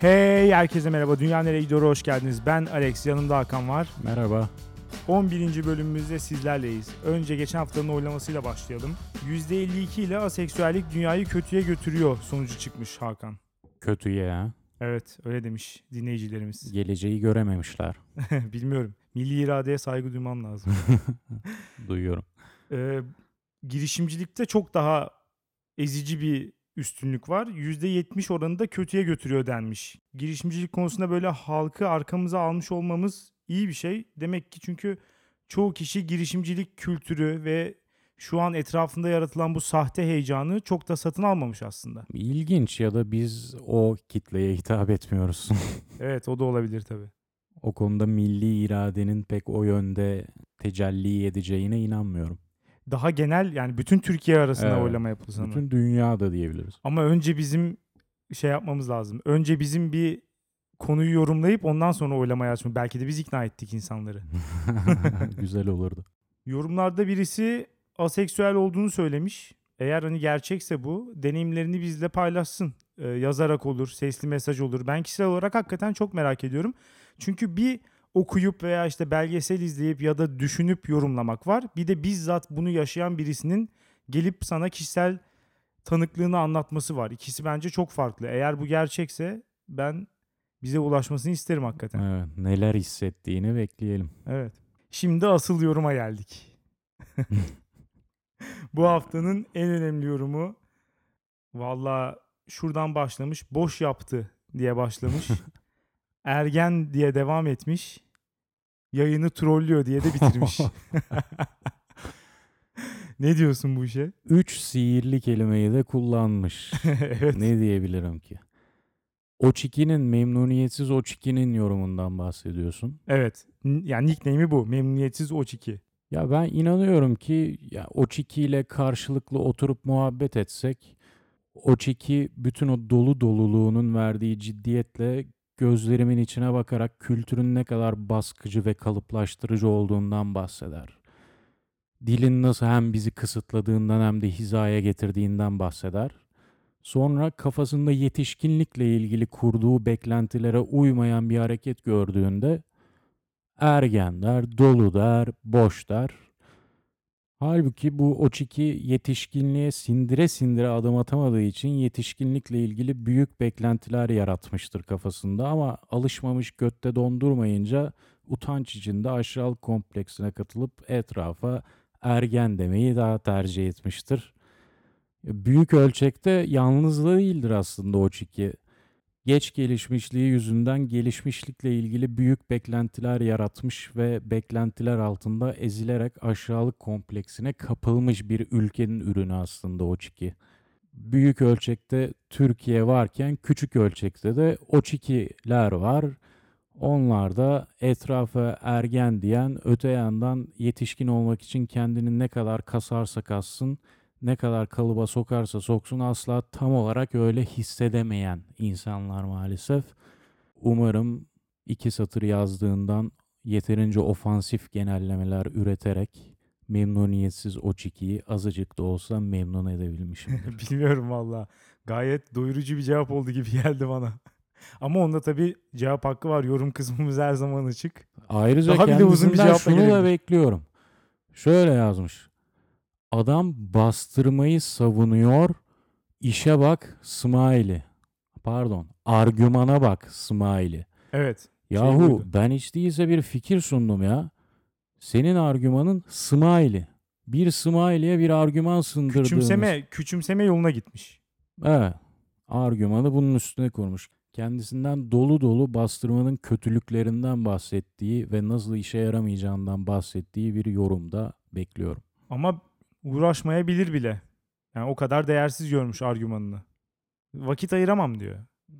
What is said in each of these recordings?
Hey herkese merhaba. Dünya Nereye Gidiyor'a hoş geldiniz. Ben Alex, yanımda Hakan var. Merhaba. 11. bölümümüzde sizlerleyiz. Önce geçen haftanın oylamasıyla başlayalım. %52 ile aseksüellik dünyayı kötüye götürüyor sonucu çıkmış Hakan. Kötüye ya. Evet öyle demiş dinleyicilerimiz. Geleceği görememişler. Bilmiyorum. Milli iradeye saygı duymam lazım. Duyuyorum. Ee, girişimcilikte çok daha ezici bir üstünlük var. %70 oranında kötüye götürüyor denmiş. Girişimcilik konusunda böyle halkı arkamıza almış olmamız iyi bir şey. Demek ki çünkü çoğu kişi girişimcilik kültürü ve şu an etrafında yaratılan bu sahte heyecanı çok da satın almamış aslında. İlginç ya da biz o kitleye hitap etmiyoruz. Evet o da olabilir tabii. o konuda milli iradenin pek o yönde tecelli edeceğine inanmıyorum. Daha genel yani bütün Türkiye arasında Evet. oylama yapılsa mı? Bütün dünyada diyebiliriz. Ama önce bizim şey yapmamız lazım. Önce bizim bir konuyu yorumlayıp ondan sonra oylamaya açmak. Belki de biz ikna ettik insanları. Güzel olurdu. Yorumlarda birisi aseksüel olduğunu söylemiş. Eğer hani gerçekse bu deneyimlerini bizle paylaşsın. Ee, yazarak olur, sesli mesaj olur. Ben kişisel olarak hakikaten çok merak ediyorum. Çünkü bir okuyup veya işte belgesel izleyip ya da düşünüp yorumlamak var. Bir de bizzat bunu yaşayan birisinin gelip sana kişisel tanıklığını anlatması var. İkisi bence çok farklı. Eğer bu gerçekse ben bize ulaşmasını isterim hakikaten. Evet, neler hissettiğini bekleyelim. Evet. Şimdi asıl yoruma geldik. Bu haftanın en önemli yorumu valla şuradan başlamış. Boş yaptı diye başlamış. Ergen diye devam etmiş. Yayını trollüyor diye de bitirmiş. ne diyorsun bu işe? Üç sihirli kelimeyi de kullanmış. evet. ne diyebilirim ki? O çikinin memnuniyetsiz o çikinin yorumundan bahsediyorsun. Evet. Yani nickname'i bu. Memnuniyetsiz O2. Ya ben inanıyorum ki ya o çikiyle karşılıklı oturup muhabbet etsek o çiki bütün o dolu doluluğunun verdiği ciddiyetle gözlerimin içine bakarak kültürün ne kadar baskıcı ve kalıplaştırıcı olduğundan bahseder. Dilin nasıl hem bizi kısıtladığından hem de hizaya getirdiğinden bahseder. Sonra kafasında yetişkinlikle ilgili kurduğu beklentilere uymayan bir hareket gördüğünde ergen der, dolu der, boş der. Halbuki bu Oçiki yetişkinliğe sindire sindire adım atamadığı için yetişkinlikle ilgili büyük beklentiler yaratmıştır kafasında ama alışmamış götte dondurmayınca utanç içinde aşağılık kompleksine katılıp etrafa ergen demeyi daha tercih etmiştir. Büyük ölçekte yalnız değildir aslında Oçiki geç gelişmişliği yüzünden gelişmişlikle ilgili büyük beklentiler yaratmış ve beklentiler altında ezilerek aşağılık kompleksine kapılmış bir ülkenin ürünü aslında o çiki. Büyük ölçekte Türkiye varken küçük ölçekte de o çikiler var. Onlar da etrafa ergen diyen öte yandan yetişkin olmak için kendini ne kadar kasarsa kassın ne kadar kalıba sokarsa soksun asla tam olarak öyle hissedemeyen insanlar maalesef. Umarım iki satır yazdığından yeterince ofansif genellemeler üreterek memnuniyetsiz o çikiyi azıcık da olsa memnun edebilmişim. Bilmiyorum valla. Gayet doyurucu bir cevap oldu gibi geldi bana. Ama onda tabii cevap hakkı var. Yorum kısmımız her zaman açık. Ayrıca Daha bir de uzun bir şunu da bekliyorum. Şöyle yazmış. Adam bastırmayı savunuyor. İşe bak smiley. Pardon. Argümana bak smiley. Evet. Yahu buydu. ben hiç değilse bir fikir sundum ya. Senin argümanın smiley. Bir smiley'e bir argüman sındırdığımız. Küçümseme, küçümseme yoluna gitmiş. Evet. Argümanı bunun üstüne kurmuş. Kendisinden dolu dolu bastırmanın kötülüklerinden bahsettiği ve nasıl işe yaramayacağından bahsettiği bir yorumda bekliyorum. Ama uğraşmayabilir bile. Yani o kadar değersiz görmüş argümanını. Vakit ayıramam diyor.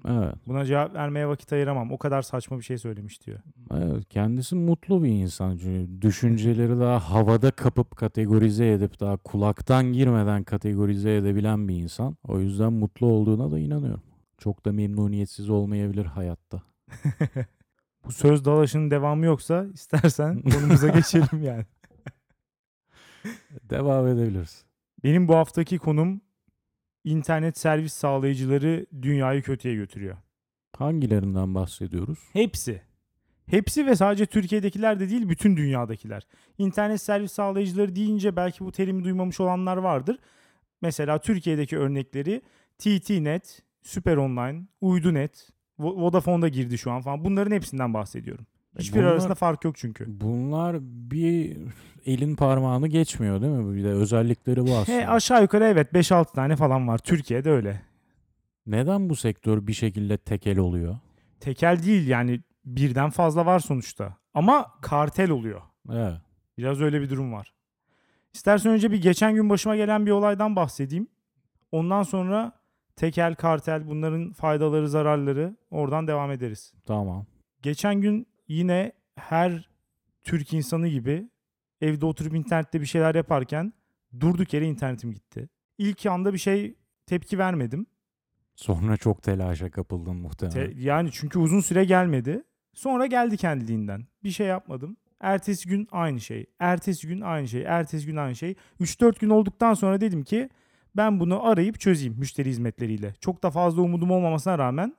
Evet. Buna cevap vermeye vakit ayıramam. O kadar saçma bir şey söylemiş diyor. Evet, kendisi mutlu bir insan çünkü düşünceleri daha havada kapıp kategorize edip daha kulaktan girmeden kategorize edebilen bir insan. O yüzden mutlu olduğuna da inanıyorum. Çok da memnuniyetsiz olmayabilir hayatta. Bu söz dalaşının devamı yoksa istersen konumuza geçelim yani. Devam edebiliriz. Benim bu haftaki konum internet servis sağlayıcıları dünyayı kötüye götürüyor. Hangilerinden bahsediyoruz? Hepsi. Hepsi ve sadece Türkiye'dekiler de değil bütün dünyadakiler. İnternet servis sağlayıcıları deyince belki bu terimi duymamış olanlar vardır. Mesela Türkiye'deki örnekleri TT-Net, Süper Online, Uydunet, Vo- Vodafone'da girdi şu an falan. Bunların hepsinden bahsediyorum. Hiçbir Bunlar- arasında fark yok çünkü. Bunlar bir elin parmağını geçmiyor değil mi? Bir de özellikleri bu aslında. He, aşağı yukarı evet 5-6 tane falan var. Türkiye'de öyle. Neden bu sektör bir şekilde tekel oluyor? Tekel değil yani birden fazla var sonuçta. Ama kartel oluyor. Evet. Biraz öyle bir durum var. İstersen önce bir geçen gün başıma gelen bir olaydan bahsedeyim. Ondan sonra tekel, kartel bunların faydaları, zararları oradan devam ederiz. Tamam. Geçen gün yine her Türk insanı gibi evde oturup internette bir şeyler yaparken durduk yere internetim gitti. İlk anda bir şey tepki vermedim. Sonra çok telaşa kapıldın muhtemelen. Te- yani çünkü uzun süre gelmedi. Sonra geldi kendiliğinden. Bir şey yapmadım. Ertesi gün aynı şey. Ertesi gün aynı şey. Ertesi gün aynı şey. 3-4 gün olduktan sonra dedim ki ben bunu arayıp çözeyim müşteri hizmetleriyle. Çok da fazla umudum olmamasına rağmen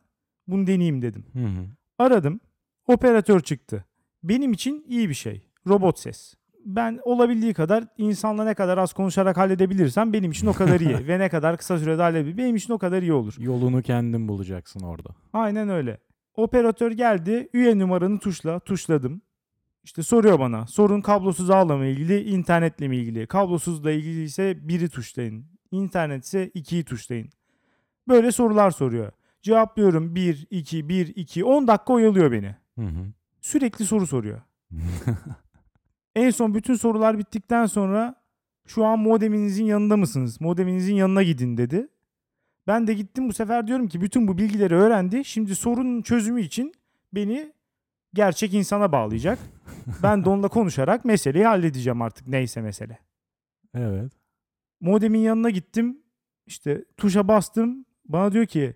bunu deneyeyim dedim. Hı hı. Aradım. Operatör çıktı. Benim için iyi bir şey. Robot ses. Ben olabildiği kadar insanla ne kadar az konuşarak halledebilirsem benim için o kadar iyi. Ve ne kadar kısa sürede halledebilirim benim için o kadar iyi olur. Yolunu kendin bulacaksın orada. Aynen öyle. Operatör geldi. Üye numaranı tuşla. Tuşladım. İşte soruyor bana. Sorun kablosuz ağla mı ilgili, internetle mi ilgili? Kablosuzla ilgili ise biri tuşlayın. İnternet ise ikiyi tuşlayın. Böyle sorular soruyor. Cevaplıyorum 1, 2, 1, 2. 10 dakika oyalıyor beni. Hı hı. Sürekli soru soruyor. En son bütün sorular bittikten sonra şu an modeminizin yanında mısınız? Modeminizin yanına gidin dedi. Ben de gittim bu sefer diyorum ki bütün bu bilgileri öğrendi. Şimdi sorunun çözümü için beni gerçek insana bağlayacak. Ben de onunla konuşarak meseleyi halledeceğim artık neyse mesele. evet. Modemin yanına gittim. İşte tuşa bastım. Bana diyor ki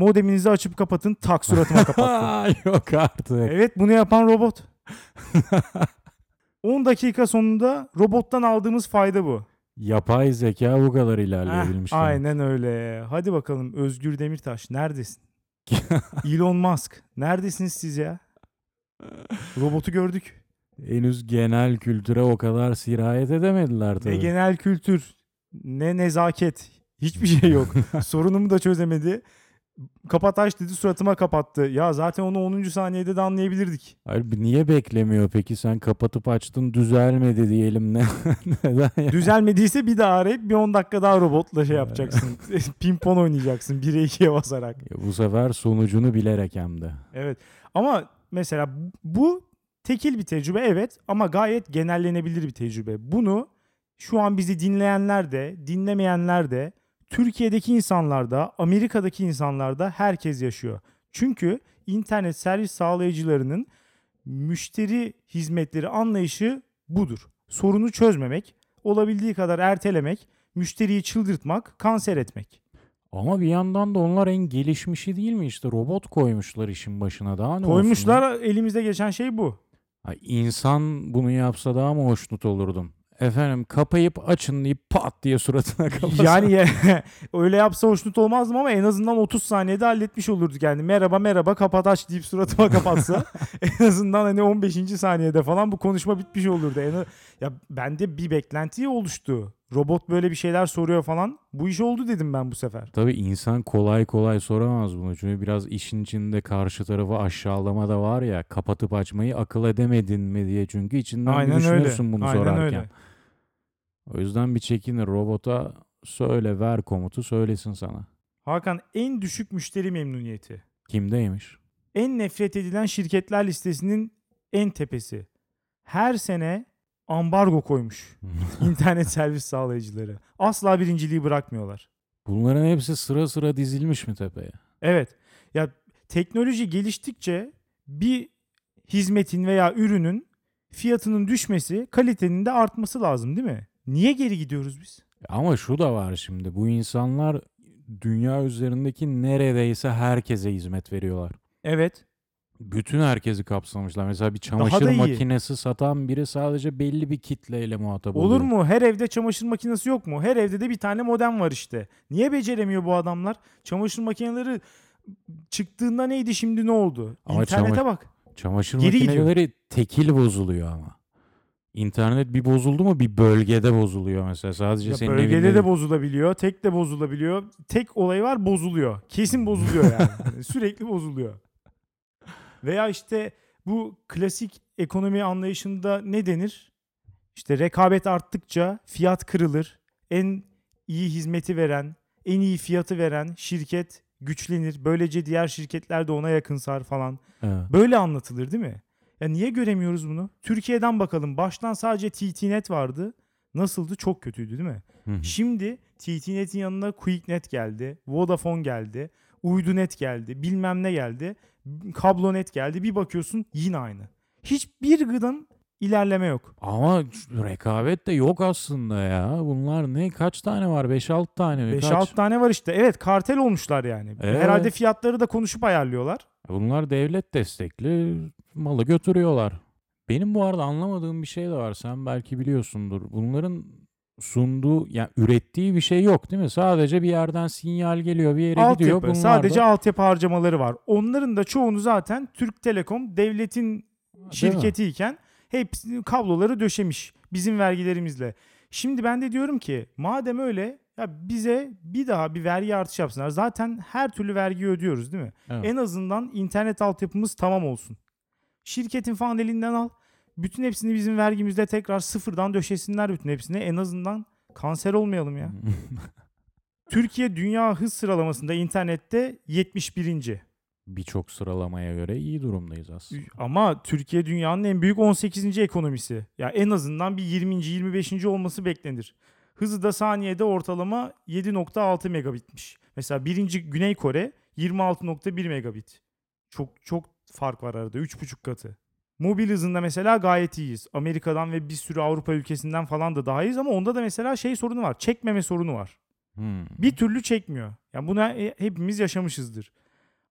modeminizi açıp kapatın. Tak suratıma kapattı. Yok artık. evet bunu yapan robot. 10 dakika sonunda robottan aldığımız fayda bu. Yapay zeka bu kadar Heh, ilerleyebilmiş. demek. aynen öyle. Hadi bakalım Özgür Demirtaş neredesin? Elon Musk neredesiniz siz ya? Robotu gördük. Henüz genel kültüre o kadar sirayet edemediler Ne tabii. genel kültür, ne nezaket. Hiçbir şey yok. Sorunumu da çözemedi. Kapat aç dedi suratıma kapattı. Ya zaten onu 10. saniyede de anlayabilirdik. Hayır, niye beklemiyor peki? Sen kapatıp açtın düzelmedi diyelim. Ne, neden ya? Düzelmediyse bir daha arayıp bir 10 dakika daha robotla şey yapacaksın. Pimpon oynayacaksın 1'e 2'ye basarak. Ya Bu sefer sonucunu bilerek hem de. Evet. Ama mesela bu tekil bir tecrübe evet ama gayet genellenebilir bir tecrübe. Bunu şu an bizi dinleyenler de, dinlemeyenler de, Türkiye'deki insanlar da, Amerika'daki insanlar da herkes yaşıyor. Çünkü internet servis sağlayıcılarının müşteri hizmetleri anlayışı budur. Sorunu çözmemek, olabildiği kadar ertelemek, müşteriyi çıldırtmak, kanser etmek. Ama bir yandan da onlar en gelişmişi değil mi? İşte robot koymuşlar işin başına daha ne olsun? Koymuşlar elimizde geçen şey bu. Ha, insan bunu yapsa daha mı hoşnut olurdum? Efendim kapayıp açın deyip pat diye suratına kapasa. Yani ya- öyle yapsa hoşnut olmazdım ama en azından 30 saniyede halletmiş olurduk yani. Merhaba merhaba kapat aç deyip suratıma kapatsa en azından hani 15. saniyede falan bu konuşma bitmiş olurdu. En, ya bende bir beklenti oluştu. Robot böyle bir şeyler soruyor falan. Bu iş oldu dedim ben bu sefer. Tabii insan kolay kolay soramaz bunu. Çünkü biraz işin içinde karşı tarafı aşağılama da var ya. Kapatıp açmayı akıl edemedin mi diye. Çünkü içinden Aynen öyle. düşünürsün bunu Aynen sorarken. öyle. O yüzden bir çekinir. Robota söyle ver komutu söylesin sana. Hakan en düşük müşteri memnuniyeti. Kimdeymiş? En nefret edilen şirketler listesinin en tepesi. Her sene ambargo koymuş internet servis sağlayıcıları. Asla birinciliği bırakmıyorlar. Bunların hepsi sıra sıra dizilmiş mi tepeye? Evet. Ya teknoloji geliştikçe bir hizmetin veya ürünün fiyatının düşmesi, kalitenin de artması lazım değil mi? Niye geri gidiyoruz biz? Ama şu da var şimdi. Bu insanlar dünya üzerindeki neredeyse herkese hizmet veriyorlar. Evet. Bütün herkesi kapsamışlar. Mesela bir çamaşır makinesi satan biri sadece belli bir kitleyle muhatap Olur oluyor. mu? Her evde çamaşır makinesi yok mu? Her evde de bir tane modem var işte. Niye beceremiyor bu adamlar? Çamaşır makineleri çıktığında neydi şimdi ne oldu? Ama İnternete çamaşır- bak. Çamaşır Geri gidiyor. makineleri tekil bozuluyor ama. İnternet bir bozuldu mu bir bölgede bozuluyor mesela. Sadece Ya senin bölgede evinde de değil. bozulabiliyor, tek de bozulabiliyor. Tek olayı var bozuluyor. Kesin bozuluyor yani. Yani Sürekli bozuluyor. Veya işte bu klasik ekonomi anlayışında ne denir? İşte rekabet arttıkça fiyat kırılır. En iyi hizmeti veren, en iyi fiyatı veren şirket güçlenir. Böylece diğer şirketler de ona yakınsar falan. Evet. Böyle anlatılır değil mi? Ya niye göremiyoruz bunu? Türkiye'den bakalım. Baştan sadece TTNet vardı. Nasıldı? Çok kötüydü değil mi? Hı hı. Şimdi TTNet'in yanına QuickNet geldi. Vodafone geldi. Uydunet geldi. Bilmem ne geldi. Kablonet geldi. Bir bakıyorsun yine aynı. Hiçbir gıdım ilerleme yok. Ama rekabet de yok aslında ya. Bunlar ne? Kaç tane var? 5-6 tane mi? 5-6 Kaç? tane var işte. Evet kartel olmuşlar yani. Evet. Herhalde fiyatları da konuşup ayarlıyorlar. Bunlar devlet destekli malı götürüyorlar. Benim bu arada anlamadığım bir şey de var. Sen belki biliyorsundur. Bunların sunduğu, yani ürettiği bir şey yok değil mi? Sadece bir yerden sinyal geliyor, bir yere gidiyor. Altyapı. Bunlar Sadece da, altyapı harcamaları var. Onların da çoğunu zaten Türk Telekom devletin şirketiyken hepsi kabloları döşemiş bizim vergilerimizle. Şimdi ben de diyorum ki madem öyle ya bize bir daha bir vergi artışı yapsınlar. Zaten her türlü vergi ödüyoruz değil mi? Evet. En azından internet altyapımız tamam olsun. Şirketin falan elinden al. Bütün hepsini bizim vergimizle tekrar sıfırdan döşesinler bütün hepsini. En azından kanser olmayalım ya. Türkiye dünya hız sıralamasında internette 71. Birçok sıralamaya göre iyi durumdayız aslında. Ama Türkiye dünyanın en büyük 18. ekonomisi. Ya en azından bir 20. 25. olması beklenir. Hızı da saniyede ortalama 7.6 megabitmiş. Mesela birinci Güney Kore 26.1 megabit. Çok çok fark var arada 3.5 katı. Mobil hızında mesela gayet iyiyiz. Amerika'dan ve bir sürü Avrupa ülkesinden falan da daha iyiyiz ama onda da mesela şey sorunu var. Çekmeme sorunu var. Hmm. Bir türlü çekmiyor. Yani buna hepimiz yaşamışızdır.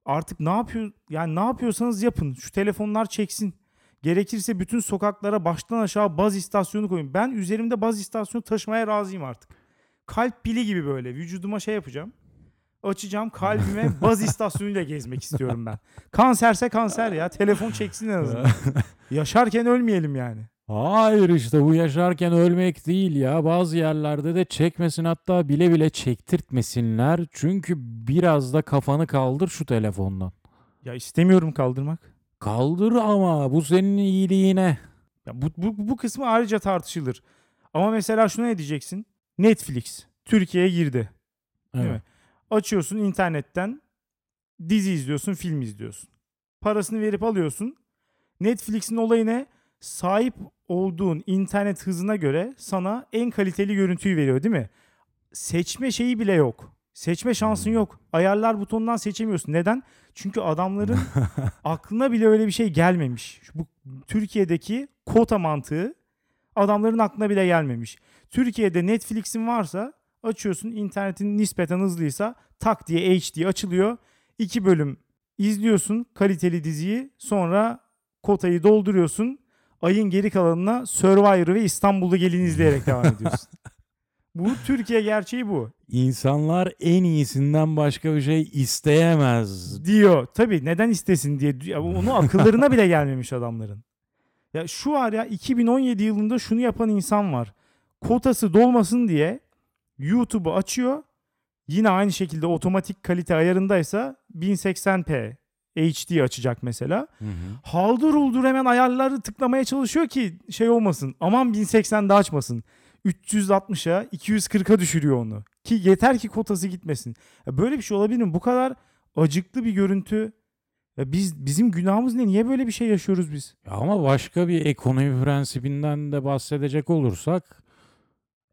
Artık ne yapıyor yani ne yapıyorsanız yapın. Şu telefonlar çeksin. Gerekirse bütün sokaklara baştan aşağı baz istasyonu koyun. Ben üzerimde baz istasyonu taşımaya razıyım artık. Kalp pili gibi böyle vücuduma şey yapacağım. Açacağım kalbime baz istasyonuyla gezmek istiyorum ben. Kanserse kanser ya. Telefon çeksin en azından. Yaşarken ölmeyelim yani. Hayır işte bu yaşarken ölmek değil ya. Bazı yerlerde de çekmesin hatta bile bile çektirtmesinler. Çünkü biraz da kafanı kaldır şu telefondan. Ya istemiyorum kaldırmak. Kaldır ama bu senin iyiliğine. Ya bu, bu, bu kısmı ayrıca tartışılır. Ama mesela şuna ne diyeceksin? Netflix Türkiye'ye girdi. Değil Evet. mi? Açıyorsun internetten dizi izliyorsun, film izliyorsun. Parasını verip alıyorsun. Netflix'in olayı ne? Sahip olduğun internet hızına göre sana en kaliteli görüntüyü veriyor değil mi? Seçme şeyi bile yok. Seçme şansın Hmm. yok. Ayarlar butonundan seçemiyorsun. Neden? Çünkü adamların aklına bile öyle bir şey gelmemiş. Bu Türkiye'deki kota mantığı adamların aklına bile gelmemiş. Türkiye'de Netflix'in varsa açıyorsun internetin nispeten hızlıysa tak diye HD açılıyor. İki bölüm izliyorsun kaliteli diziyi sonra kotayı dolduruyorsun. Ayın geri kalanına Survivor'ı ve İstanbul'da gelin izleyerek devam ediyorsun. Bu Türkiye gerçeği bu. İnsanlar en iyisinden başka bir şey isteyemez. diyor. Tabii neden istesin diye. Onu akıllarına bile gelmemiş adamların. Ya şu var ya 2017 yılında şunu yapan insan var. Kotası dolmasın diye YouTube'u açıyor. Yine aynı şekilde otomatik kalite ayarındaysa 1080p HD açacak mesela. Hı hı. Haldır uldur hemen ayarları tıklamaya çalışıyor ki şey olmasın. Aman 1080'de açmasın. 360'a 240'a düşürüyor onu. Ki yeter ki kotası gitmesin. Ya böyle bir şey olabilir mi? Bu kadar acıklı bir görüntü. Ya biz bizim günahımız ne? Niye böyle bir şey yaşıyoruz biz? Ya Ama başka bir ekonomi prensibinden de bahsedecek olursak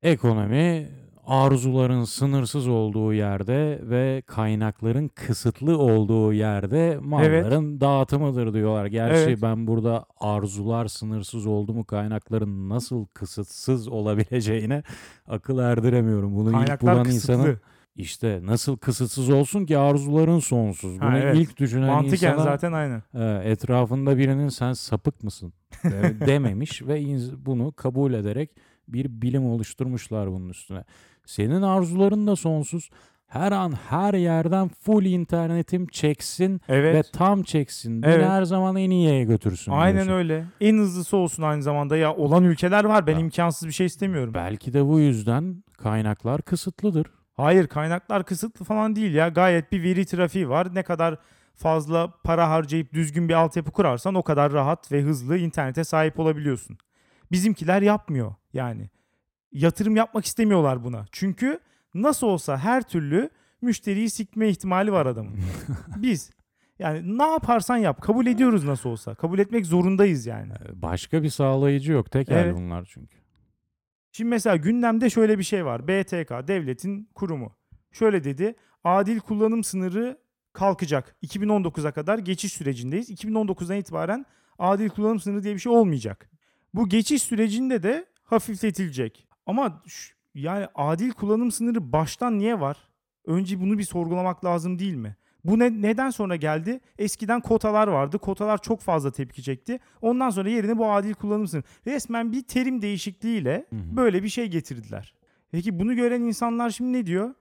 ekonomi arzuların sınırsız olduğu yerde ve kaynakların kısıtlı olduğu yerde malların dağıtımıdır diyorlar. Gerçi Evet. ben burada arzular sınırsız oldu mu kaynakların nasıl kısıtsız olabileceğine akıl erdiremiyorum. Bunu ilk Kaynaklar bulan kısıtlı. insanın işte nasıl kısıtsız olsun ki arzuların sonsuz. Ha, Bunu evet. ilk düşünen Mantıken insana zaten aynı. e, etrafında birinin sen sapık mısın de- dememiş ve bunu kabul ederek bir bilim oluşturmuşlar bunun üstüne. Senin arzuların da sonsuz. Her an her yerden full internetim çeksin Evet. ve tam çeksin. Beni Evet. her zaman en iyiye götürsün. Aynen diyorsun. öyle. En hızlısı olsun aynı zamanda. Ya olan ülkeler var. Ben Ha. imkansız bir şey istemiyorum. Belki de bu yüzden kaynaklar kısıtlıdır. Hayır kaynaklar kısıtlı falan değil ya. Gayet bir veri trafiği var. Ne kadar fazla para harcayıp düzgün bir altyapı kurarsan o kadar rahat ve hızlı internete sahip olabiliyorsun. Bizimkiler yapmıyor yani. Yatırım yapmak istemiyorlar buna. Çünkü nasıl olsa her türlü müşteriyi sikme ihtimali var adamın. Biz yani ne yaparsan yap kabul ediyoruz nasıl olsa. Kabul etmek zorundayız yani. Ee, Başka bir sağlayıcı yok. Tek Evet. bunlar çünkü. Şimdi mesela gündemde şöyle bir şey var. BTK devletin kurumu. Şöyle dedi. Adil kullanım sınırı kalkacak. 2019'a kadar geçiş sürecindeyiz. 2019'dan itibaren adil kullanım sınırı diye bir şey olmayacak. Bu geçiş sürecinde de hafifletilecek. Ama ş- yani adil kullanım sınırı baştan niye var? Önce bunu bir sorgulamak lazım değil mi? Bu ne, neden sonra geldi? Eskiden kotalar vardı. Kotalar çok fazla tepki çekti. Ondan sonra yerine bu adil kullanım sınırı. Resmen bir terim değişikliğiyle Hı hı. böyle bir şey getirdiler. Peki bunu gören insanlar şimdi ne diyor?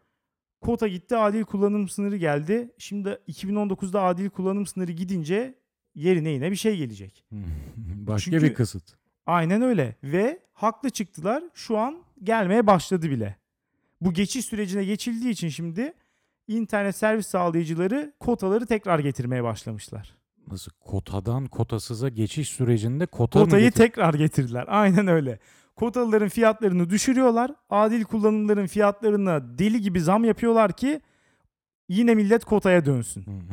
Kota gitti, adil kullanım sınırı geldi. Şimdi 2019'da adil kullanım sınırı gidince yerine yine bir şey gelecek. Başka Çünkü- bir kısıt. Aynen öyle ve haklı çıktılar. Şu an gelmeye başladı bile. Bu geçiş sürecine geçildiği için şimdi internet servis sağlayıcıları kotaları tekrar getirmeye başlamışlar. Nasıl kotadan kotasıza geçiş sürecinde kota mı Kotayı getir- tekrar getirdiler. Aynen öyle. Kotalıların fiyatlarını düşürüyorlar. Adil kullanımların fiyatlarına deli gibi zam yapıyorlar ki yine millet kotaya dönsün.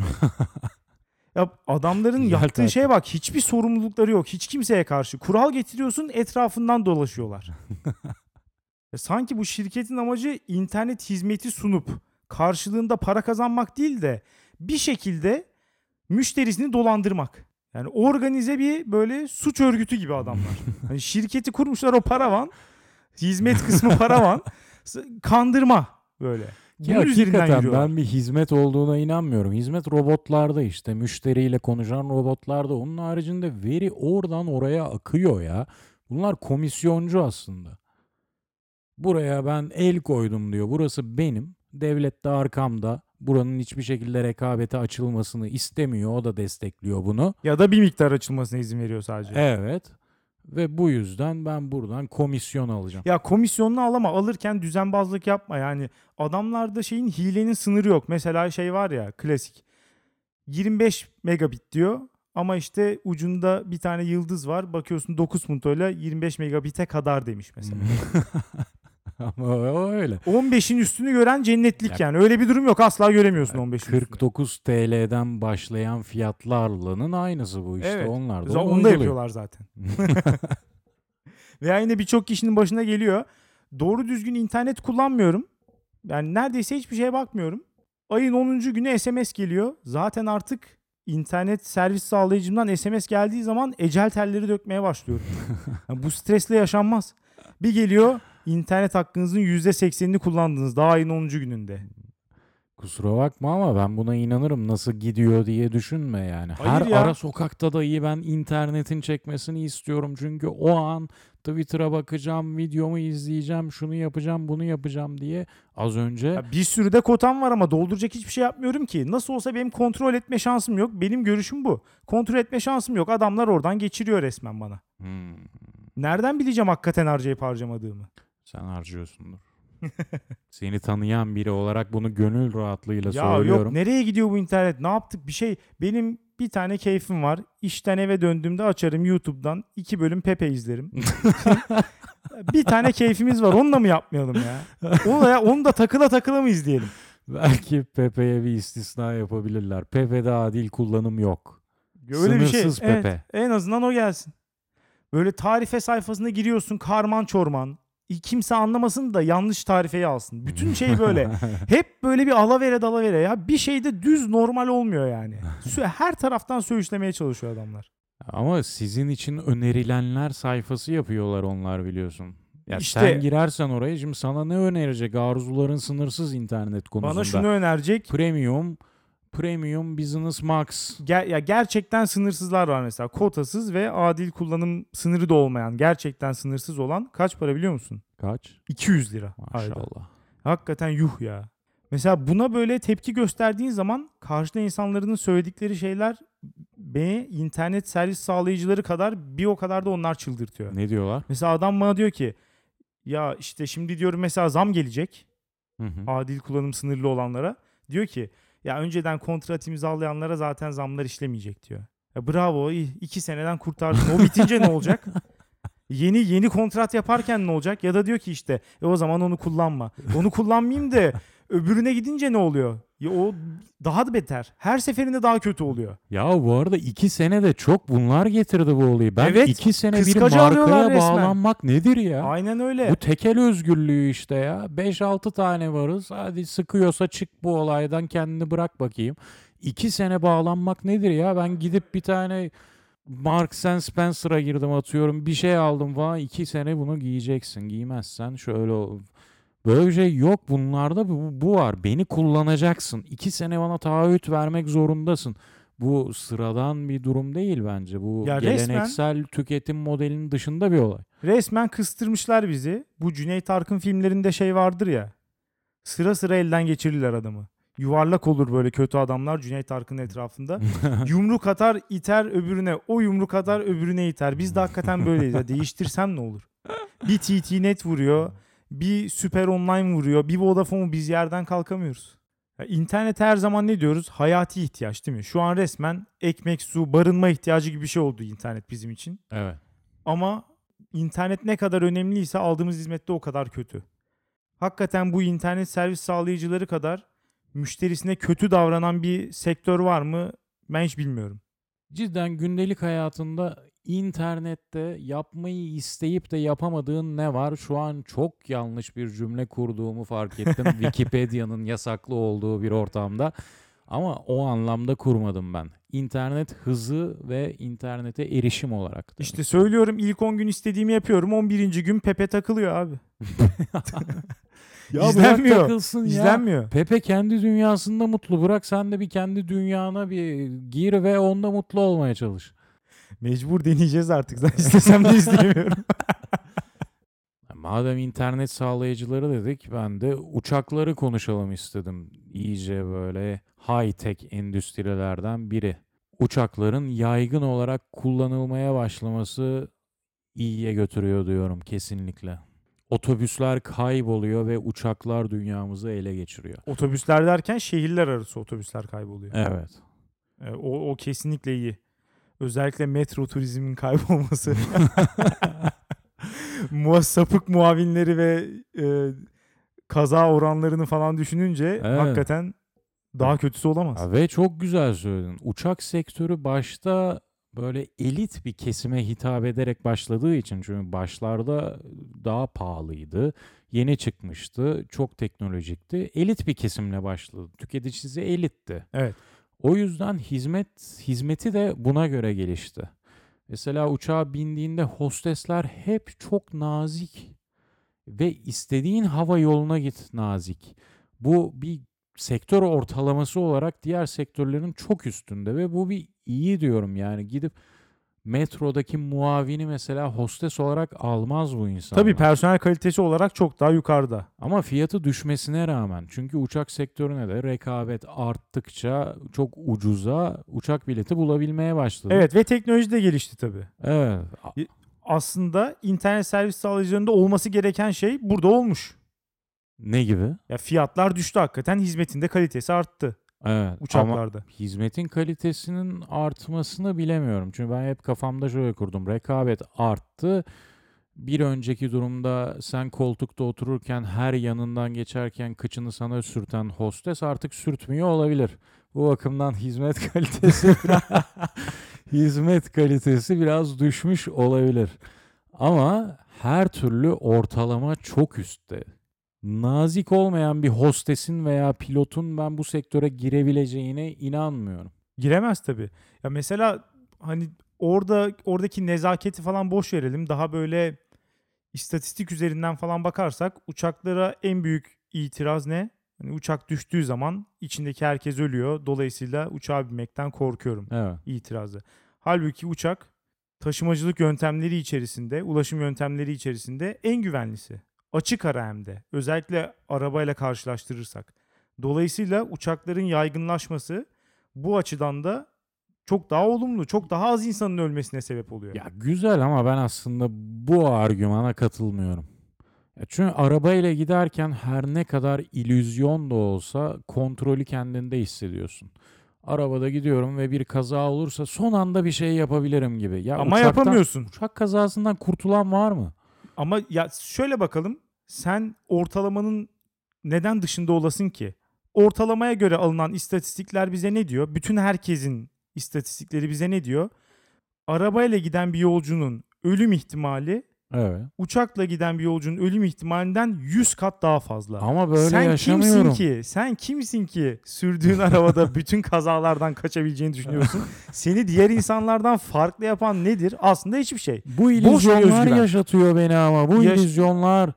Ya adamların yaptığı şeye bak. Hiçbir sorumlulukları yok. Hiç kimseye karşı. Kural getiriyorsun etrafından dolaşıyorlar. Ya sanki bu şirketin amacı internet hizmeti sunup karşılığında para kazanmak değil de bir şekilde müşterisini dolandırmak. Yani organize bir böyle suç örgütü gibi adamlar. Hani şirketi kurmuşlar o paravan. Hizmet kısmı paravan. Kandırma böyle. Bunun üzerinden hakikaten yürüyorlar. ben bir hizmet olduğuna inanmıyorum. Hizmet robotlarda işte müşteriyle konuşan robotlarda. Onun haricinde veri oradan oraya akıyor ya. Bunlar komisyoncu aslında. Buraya ben el koydum diyor. Burası benim. Devlet de arkamda. Buranın hiçbir şekilde rekabete açılmasını istemiyor. O da destekliyor bunu. Ya da bir miktar açılmasına izin veriyor sadece. Evet. Ve bu yüzden ben buradan komisyon alacağım. Ya komisyonunu alama alırken düzenbazlık yapma yani adamlarda şeyin hilenin sınırı yok. Mesela şey var ya klasik 25 megabit diyor ama işte ucunda bir tane yıldız var bakıyorsun 9 puntoyla 25 megabite kadar demiş mesela. Ama öyle. 15'in üstünü gören cennetlik Ya- yani öyle bir durum yok asla göremiyorsun 15'in üstünü. 49 TL'den başlayan fiyatlarlının aynısı bu işte. Evet. Onlar da onu da yapıyorlar zaten. Veya yine birçok kişinin başına geliyor. Doğru düzgün internet kullanmıyorum. Yani neredeyse hiçbir şeye bakmıyorum. Ayın 10. günü SMS geliyor. Zaten artık internet servis sağlayıcımdan SMS geldiği zaman ecel telleri dökmeye başlıyorum. Yani bu stresle yaşanmaz. Bir geliyor internet hakkınızın %80'ini kullandınız daha ayın 10. gününde. Kusura bakma ama ben buna inanırım. Nasıl gidiyor diye düşünme yani. Hayır Her ya. ara sokakta dahi ben internetin çekmesini istiyorum. Çünkü o an Twitter'a bakacağım, videomu izleyeceğim, şunu yapacağım, bunu yapacağım diye az önce Ya bir sürü de kotam var ama dolduracak hiçbir şey yapmıyorum ki. Nasıl olsa benim kontrol etme şansım yok. Benim görüşüm bu. Kontrol etme şansım yok. Adamlar oradan geçiriyor resmen bana. Hmm, Nereden bileceğim hakikaten harcayıp harcamadığımı? Sen harcıyorsundur. Seni tanıyan biri olarak bunu gönül rahatlığıyla Ya söylüyorum. yok nereye gidiyor bu internet? Ne yaptık? Bir şey benim bir tane keyfim var. İşten eve döndüğümde açarım YouTube'dan iki bölüm Pepe izlerim. bir tane keyfimiz var. Onu da mı yapmayalım ya? Onu da, ya, onu da takıla takıla mı izleyelim? Belki Pepe'ye bir istisna yapabilirler. Pepe'de adil kullanım yok. Öyle bir şey. Sınırsız Evet, Pepe. en azından o gelsin. Böyle tarife sayfasına giriyorsun karman çorman. Kimse anlamasın da yanlış tarifeyi alsın. Bütün şey böyle. Hep böyle bir alavere dalavere ya. Bir şeyde düz normal olmuyor yani. Her taraftan söğüşlemeye çalışıyor adamlar. Ama sizin için önerilenler sayfası yapıyorlar onlar biliyorsun. Ya İşte- sen girersen oraya şimdi sana ne önerecek? Arzuların sınırsız internet konusunda. Bana şunu önerecek. Premium, Premium Business Max. Ger- ya gerçekten sınırsızlar var mesela. Kotasız ve adil kullanım sınırı da olmayan, gerçekten sınırsız olan kaç para biliyor musun? Kaç? 200 lira. ayda. Maşallah. Hakikaten yuh ya. Mesela buna böyle tepki gösterdiğin zaman karşıda insanların söyledikleri şeyler beni internet servis sağlayıcıları kadar bir o kadar da onlar çıldırtıyor. Ne diyorlar? Mesela adam bana diyor ki ya işte şimdi diyorum mesela zam gelecek Hı hı. adil kullanım sınırlı olanlara. Diyor ki ya önceden kontrat imzalayanlara zaten zamlar işlemeyecek diyor. Ya bravo iki seneden kurtardın. O bitince ne olacak? Yeni yeni kontrat yaparken ne olacak? Ya da diyor ki işte e o zaman onu kullanma. Onu kullanmayayım da öbürüne gidince ne oluyor? Ya o daha da beter. Her seferinde daha kötü oluyor. Ya bu arada iki sene de çok bunlar getirdi bu olayı. Ben Evet, iki sene bir markaya resmen. bağlanmak nedir ya? Aynen öyle. Bu tekel özgürlüğü işte ya. 5-6 tane varız. Hadi sıkıyorsa çık bu olaydan kendini bırak bakayım. İki sene bağlanmak nedir ya? Ben gidip bir tane Marks and Spencer'a girdim atıyorum. Bir şey aldım falan. iki sene bunu giyeceksin. Giymezsen şöyle Böyle bir şey yok. Bunlarda bu, bu var. Beni kullanacaksın. İki sene bana taahhüt vermek zorundasın. Bu sıradan bir durum değil bence. Bu Ya resmen- geleneksel tüketim modelinin dışında bir olay. Resmen kıstırmışlar bizi. Bu Cüneyt Arkın filmlerinde şey vardır ya. Sıra sıra elden geçirirler adamı. Yuvarlak olur böyle kötü adamlar Cüneyt Arkın'ın etrafında. yumruk atar iter öbürüne. O yumruk atar öbürüne iter. Biz de hakikaten böyleyiz. Ya değiştirsem ne olur? Bir TT net vuruyor. Bir Süper Online vuruyor. Bir Vodafone biz yerden kalkamıyoruz. Ya internet her zaman ne diyoruz? Hayati ihtiyaç değil mi? Şu an resmen ekmek, su, barınma ihtiyacı gibi bir şey oldu internet bizim için. evet. Ama internet ne kadar önemliyse aldığımız hizmette o kadar kötü. Hakikaten bu internet servis sağlayıcıları kadar müşterisine kötü davranan bir sektör var mı? Ben hiç bilmiyorum. Cidden gündelik hayatında internette yapmayı isteyip de yapamadığın ne var? Şu an çok yanlış bir cümle kurduğumu fark ettim. Wikipedia'nın yasaklı olduğu bir ortamda. Ama o anlamda kurmadım ben. İnternet hızı ve internete erişim olarak. demek. İşte söylüyorum ilk 10 gün istediğimi yapıyorum. 11. gün Pepe takılıyor abi. ya izlenmiyor. takılsın ya. İzlenmiyor. Pepe kendi dünyasında mutlu. Bırak sen de bir kendi dünyana bir gir ve onda mutlu olmaya çalış. Mecbur deneyeceğiz artık. Zaten istesem de izleyemiyorum. Madem internet sağlayıcıları dedik ben de uçakları konuşalım istedim. İyice böyle high tech endüstrilerden biri. Uçakların yaygın olarak kullanılmaya başlaması iyiye götürüyor diyorum kesinlikle. Otobüsler kayboluyor ve uçaklar dünyamızı ele geçiriyor. Otobüsler derken şehirler arası otobüsler kayboluyor. Evet. E, O, o kesinlikle iyi. Özellikle metro turizmin kaybolması. Sapık muavinleri ve e, kaza oranlarını falan düşününce Evet. hakikaten daha kötüsü olamaz. Ya Ve çok güzel söyledin. Uçak sektörü başta böyle elit bir kesime hitap ederek başladığı için çünkü başlarda daha pahalıydı. Yeni çıkmıştı. Çok teknolojikti. Elit bir kesimle başladı. Tüketicisi elitti. Evet. O yüzden hizmet hizmeti de buna göre gelişti. Mesela uçağa bindiğinde hostesler hep çok nazik ve istediğin hava yoluna git nazik. Bu bir sektör ortalaması olarak diğer sektörlerin çok üstünde ve bu bir iyi diyorum yani gidip metrodaki muavini mesela hostes olarak almaz bu insanlar. Tabii personel kalitesi olarak çok daha yukarıda. Ama fiyatı düşmesine rağmen çünkü uçak sektörüne de rekabet arttıkça çok ucuza uçak bileti bulabilmeye başladı. Evet ve teknoloji de gelişti tabii. Evet. Aslında internet servis sağlayıcılarında olması gereken şey burada olmuş. Ne gibi? Ya fiyatlar düştü hakikaten hizmetinde kalitesi arttı Evet. Ama uçaklarda. hizmetin kalitesinin artmasını bilemiyorum. Çünkü ben hep kafamda şöyle kurdum. Rekabet arttı. Bir önceki durumda sen koltukta otururken her yanından geçerken kıçını sana sürten hostes artık sürtmüyor olabilir. Bu bakımdan hizmet kalitesi hizmet kalitesi biraz düşmüş olabilir. Ama her türlü ortalama çok üstte. Nazik olmayan bir hostesin veya pilotun ben bu sektöre girebileceğine inanmıyorum. Giremez tabii. Ya mesela hani orada oradaki nezaketi falan boş verelim. Daha böyle istatistik üzerinden falan bakarsak uçaklara en büyük itiraz ne? Hani uçak düştüğü zaman içindeki herkes ölüyor. Dolayısıyla uçağa binmekten korkuyorum Evet. itirazı. Halbuki uçak taşımacılık yöntemleri içerisinde, ulaşım yöntemleri içerisinde en güvenlisi. Açık ara hem de. Özellikle arabayla karşılaştırırsak. Dolayısıyla uçakların yaygınlaşması bu açıdan da çok daha olumlu, çok daha az insanın ölmesine sebep oluyor. Ya güzel ama ben aslında bu argümana katılmıyorum. Ya çünkü arabayla giderken her ne kadar illüzyon da olsa kontrolü kendinde hissediyorsun. Arabada gidiyorum ve bir kaza olursa son anda bir şey yapabilirim gibi. Ya Ama uçaktan- yapamıyorsun. Uçak kazasından kurtulan var mı? Ama ya şöyle bakalım. Sen ortalamanın neden dışında olasın ki? Ortalamaya göre alınan istatistikler bize ne diyor? Bütün herkesin istatistikleri bize ne diyor? Arabayla giden bir yolcunun ölüm ihtimali Evet. uçakla giden bir yolcunun ölüm ihtimalinden 100 kat daha fazla. Ama böyle Sen yaşamıyorum. kimsin ki? Sen kimsin ki sürdüğün arabada bütün kazalardan kaçabileceğini düşünüyorsun? Seni diğer insanlardan farklı yapan nedir? Aslında hiçbir şey. Bu illüzyonlar yaşatıyor beni ama. Bu Yaş- illüzyonlar.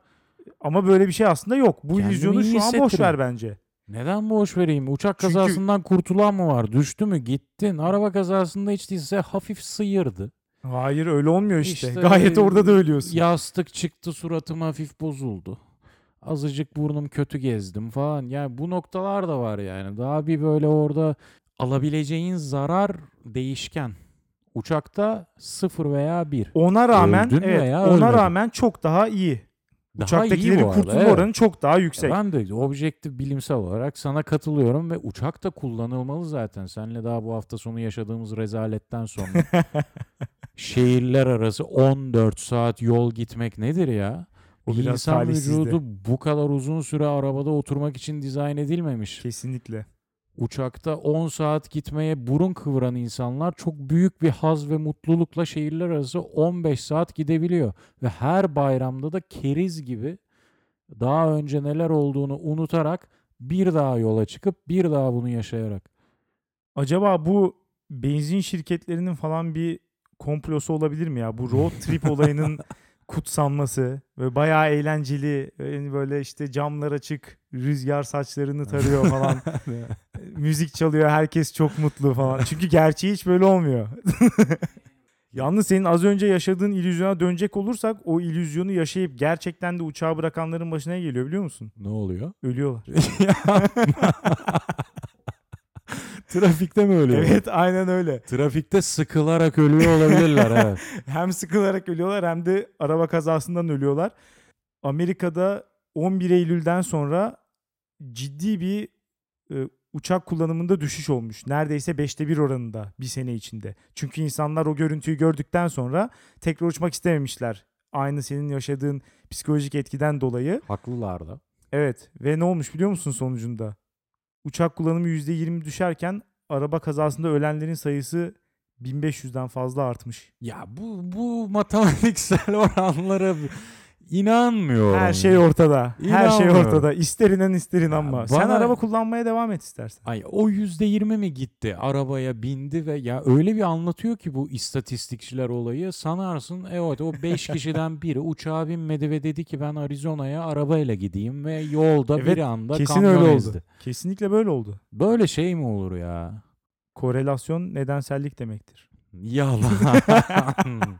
Ama böyle bir şey aslında yok. Bu Kendimi illüzyonu şu an boş ver bence. Neden boş vereyim? Uçak Çünkü- kazasından kurtulan mı var? Düştü mü? Gittin. Araba kazasında hiç değilse hafif sıyırdı. Hayır öyle olmuyor işte. İşte, Gayet e, orada da ölüyorsun. Yastık çıktı suratım hafif bozuldu. Azıcık burnum kötü gezdim falan. Yani bu noktalar da var yani. Daha bir böyle orada alabileceğin zarar değişken. Uçakta sıfır veya bir. Ona rağmen Öldün evet, veya ona ölmedin. rağmen çok daha iyi. Daha iyi Uçaktakilerin bu arada, kurtulma evet. oranı çok daha yüksek. Ben de objektif bilimsel olarak sana katılıyorum ve uçak da kullanılmalı zaten. Seninle daha bu hafta sonu yaşadığımız rezaletten sonra. Şehirler arası 14 saat yol gitmek nedir ya? O Bir biraz insan talihsizdi. vücudu bu kadar uzun süre arabada oturmak için dizayn edilmemiş. Kesinlikle. Uçakta 10 saat gitmeye burun kıvıran insanlar çok büyük bir haz ve mutlulukla şehirler arası 15 saat gidebiliyor. Ve her bayramda da keriz gibi daha önce neler olduğunu unutarak bir daha yola çıkıp bir daha bunu yaşayarak. Acaba bu benzin şirketlerinin falan bir komplosu olabilir mi ya? Bu road trip olayının kutsanması ve bayağı eğlenceli. Yani böyle işte camlar açık, rüzgar saçlarını tarıyor falan. Müzik çalıyor, herkes çok mutlu falan. Çünkü gerçeği hiç böyle olmuyor. Yalnız senin az önce yaşadığın illüzyona dönecek olursak o illüzyonu yaşayıp gerçekten de uçağı bırakanların başına geliyor biliyor musun? ne oluyor? Ölüyorlar. Trafikte mi ölüyor? evet aynen öyle. Trafikte sıkılarak ölüyor olabilirler evet. hem sıkılarak ölüyorlar hem de araba kazasından ölüyorlar. Amerika'da 11 Eylül'den sonra ciddi bir e, uçak kullanımında düşüş olmuş. Neredeyse 5'te 1 oranında bir sene içinde. Çünkü insanlar o görüntüyü gördükten sonra tekrar uçmak istememişler. Aynı senin yaşadığın psikolojik etkiden dolayı. Haklılar da. Evet ve ne olmuş biliyor musun sonucunda? Uçak kullanımı %20 düşerken araba kazasında ölenlerin sayısı 1500'den fazla artmış. Ya bu bu matematiksel oranlara inanmıyorum. Her şey ortada. Her şey ortada. İster inan ister inanma. Ya Sen bana- araba kullanmaya devam et istersen. Ay o yüzde yirmi mi gitti arabaya bindi ve ya öyle bir anlatıyor ki bu istatistikçiler olayı sanarsın evet o 5 kişiden biri uçağa binmedi ve dedi ki ben Arizona'ya arabayla gideyim ve yolda Evet, bir anda Kesin kamyon öyle oldu. ezdi. Kesinlikle böyle oldu. Böyle şey mi olur ya? Korelasyon nedensellik demektir. Yalan.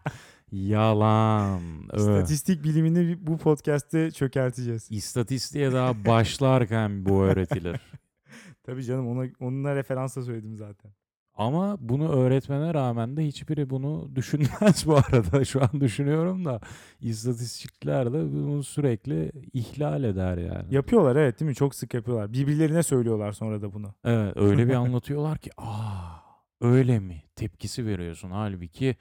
Yalan. İstatistik bilimini bu podcast'te çökerteceğiz. İstatistiğe daha başlarken bu öğretilir. Tabii canım ona, onunla referansla söyledim zaten. Ama bunu öğretmene rağmen de hiçbiri bunu düşünmez bu arada. Şu an düşünüyorum da istatistikler de bunu sürekli ihlal eder yani. Yapıyorlar evet değil mi? Çok sık yapıyorlar. Birbirlerine söylüyorlar sonra da bunu. Evet öyle bir anlatıyorlar ki aa öyle mi tepkisi veriyorsun. Halbuki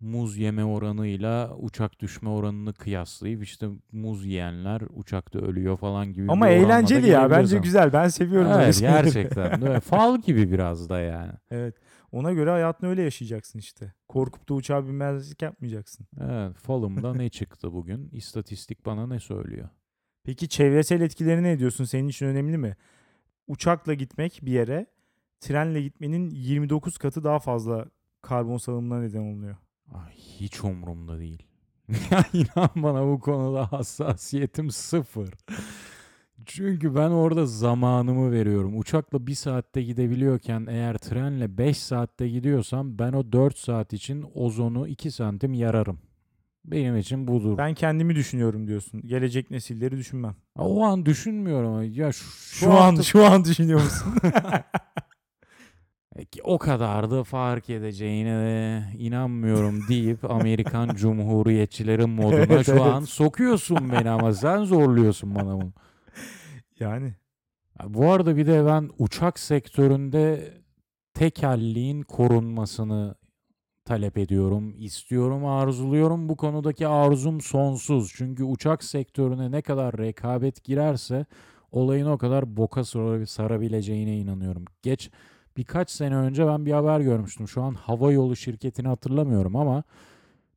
muz yeme oranıyla uçak düşme oranını kıyaslayıp işte muz yiyenler uçakta ölüyor falan gibi Ama eğlenceli ya. Bence ama. güzel. Ben seviyorum Evet gerçekten. Evet, fal gibi biraz da yani. Evet. Ona göre hayatını öyle yaşayacaksın işte. Korkup da uçağa binmezlik yapmayacaksın. Evet, falımda ne çıktı bugün? İstatistik bana ne söylüyor? Peki çevresel etkileri ne ediyorsun? Senin için önemli mi? Uçakla gitmek bir yere trenle gitmenin 29 katı daha fazla karbon salımına neden oluyor. Ay, hiç umurumda değil. ya inan bana bu konuda hassasiyetim sıfır. Çünkü ben orada zamanımı veriyorum. Uçakla bir saatte gidebiliyorken eğer trenle 5 saatte gidiyorsam ben o 4 saat için ozonu 2 santim yararım. benim için budur. Ben kendimi düşünüyorum diyorsun. Gelecek nesilleri düşünmem. O an düşünmüyorum ya şu, Şu, an hafta- şu an düşünüyor musun? E ki o kadar da fark edeceğine de inanmıyorum deyip Amerikan Cumhuriyetçilerin moduna Evet, şu evet. an sokuyorsun beni ama sen zorluyorsun bana bunu. yani Ya Bu arada bir de ben uçak sektöründe tekelliğin korunmasını talep ediyorum, istiyorum, arzuluyorum. Bu konudaki arzum sonsuz. Çünkü uçak sektörüne ne kadar rekabet girerse olayın o kadar boka sar- sarabileceğine inanıyorum. Geç birkaç sene önce ben bir haber görmüştüm. Şu an hava yolu şirketini hatırlamıyorum ama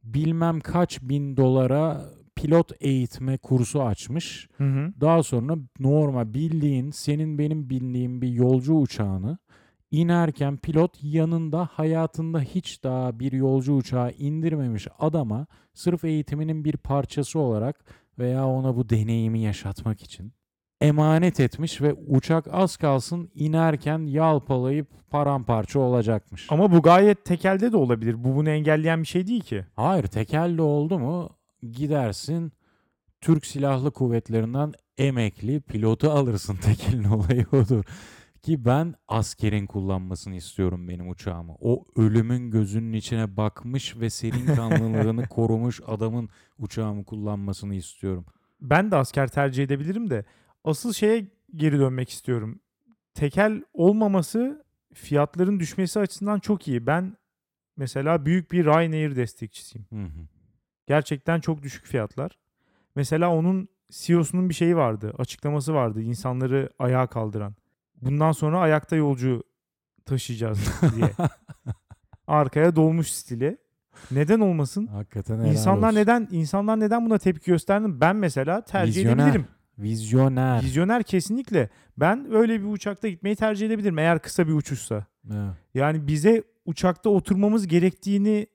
bilmem kaç bin dolara pilot eğitme kursu açmış. hı hı. Daha sonra normal bildiğin senin benim bildiğim bir yolcu uçağını inerken pilot yanında hayatında hiç daha bir yolcu uçağı indirmemiş adama sırf eğitiminin bir parçası olarak veya ona bu deneyimi yaşatmak için emanet etmiş ve uçak az kalsın inerken yalpalayıp paramparça olacakmış. Ama bu gayet tekelde de olabilir. Bu bunu engelleyen bir şey değil ki. Hayır tekelli oldu mu gidersin Türk Silahlı Kuvvetlerinden emekli pilotu alırsın tekelin olayı odur. Ki ben askerin kullanmasını istiyorum benim uçağımı. O ölümün gözünün içine bakmış ve serin kanlılığını korumuş adamın uçağımı kullanmasını istiyorum. Ben de asker tercih edebilirim de asıl şeye geri dönmek istiyorum. Tekel olmaması fiyatların düşmesi açısından çok iyi. Ben mesela büyük bir Ryanair destekçisiyim. Hı hı. Gerçekten çok düşük fiyatlar. Mesela onun CEO'sunun bir şeyi vardı, açıklaması vardı insanları ayağa kaldıran. Bundan sonra ayakta yolcu taşıyacağız diye. Arkaya dolmuş stili. Neden olmasın? Hakikaten İnsanlar olsun. neden insanlar neden buna tepki gösterdi? Ben mesela tercih Vizyoner. edebilirim. Vizyoner. Vizyoner kesinlikle. Ben öyle bir uçakta gitmeyi tercih edebilirim eğer kısa bir uçuşsa. Evet. Yani bize uçakta oturmamız gerektiğini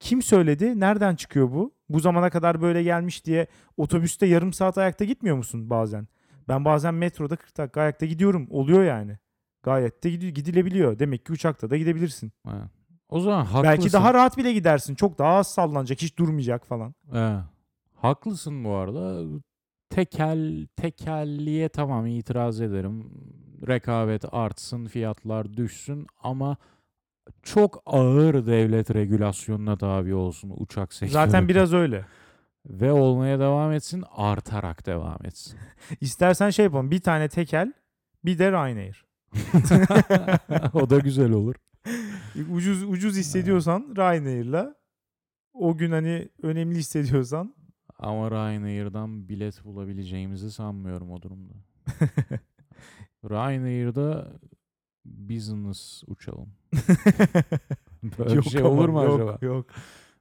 kim söyledi? Nereden çıkıyor bu? Bu zamana kadar böyle gelmiş diye otobüste yarım saat ayakta gitmiyor musun bazen? Ben bazen metroda 40 dakika ayakta gidiyorum. Oluyor yani. Gayet de gidi- gidilebiliyor. Demek ki uçakta da gidebilirsin. Evet. O zaman haklısın. Belki daha rahat bile gidersin. Çok daha az sallanacak, hiç durmayacak falan. Evet. Haklısın bu arada. Tekel tekelliğe tamam itiraz ederim. Rekabet artsın, fiyatlar düşsün ama çok ağır devlet regülasyonuna tabi olsun uçak sektörü. Zaten biraz öyle. ve olmaya devam etsin, artarak devam etsin. İstersen şey yapalım. Bir tane tekel, bir de Ryanair. o da güzel olur. Ucuz ucuz hissediyorsan Ryanair'la o gün hani önemli hissediyorsan Ama Ryanair'dan bilet bulabileceğimizi sanmıyorum o durumda. Ryanair'da business uçalım. Böyle bir şey olur mu yok, acaba? Yok.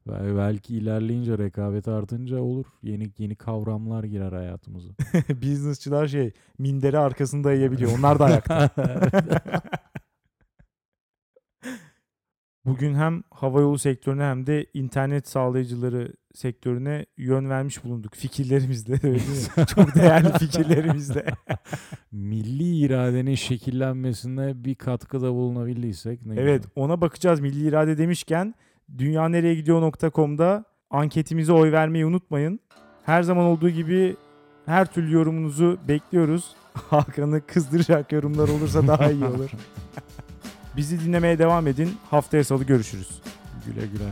Bel- Belki ilerleyince rekabet artınca olur. Yeni yeni kavramlar girer hayatımıza. Businessçılar şey minderi arkasında yayabiliyor. Onlar da ayakta. Bugün hem havayolu sektörüne hem de internet sağlayıcıları sektörüne yön vermiş bulunduk fikirlerimizle. öyle? Çok değerli fikirlerimizle. Milli iradenin şekillenmesine bir katkıda bulunabildiysek ne Evet güzel. ona bakacağız milli irade demişken dünyanereyegidiyor.com'da anketimize oy vermeyi unutmayın. Her zaman olduğu gibi her türlü yorumunuzu bekliyoruz. Hakan'ı kızdıracak yorumlar olursa daha iyi olur. Bizi dinlemeye devam edin. Haftaya salı görüşürüz. Güle güle.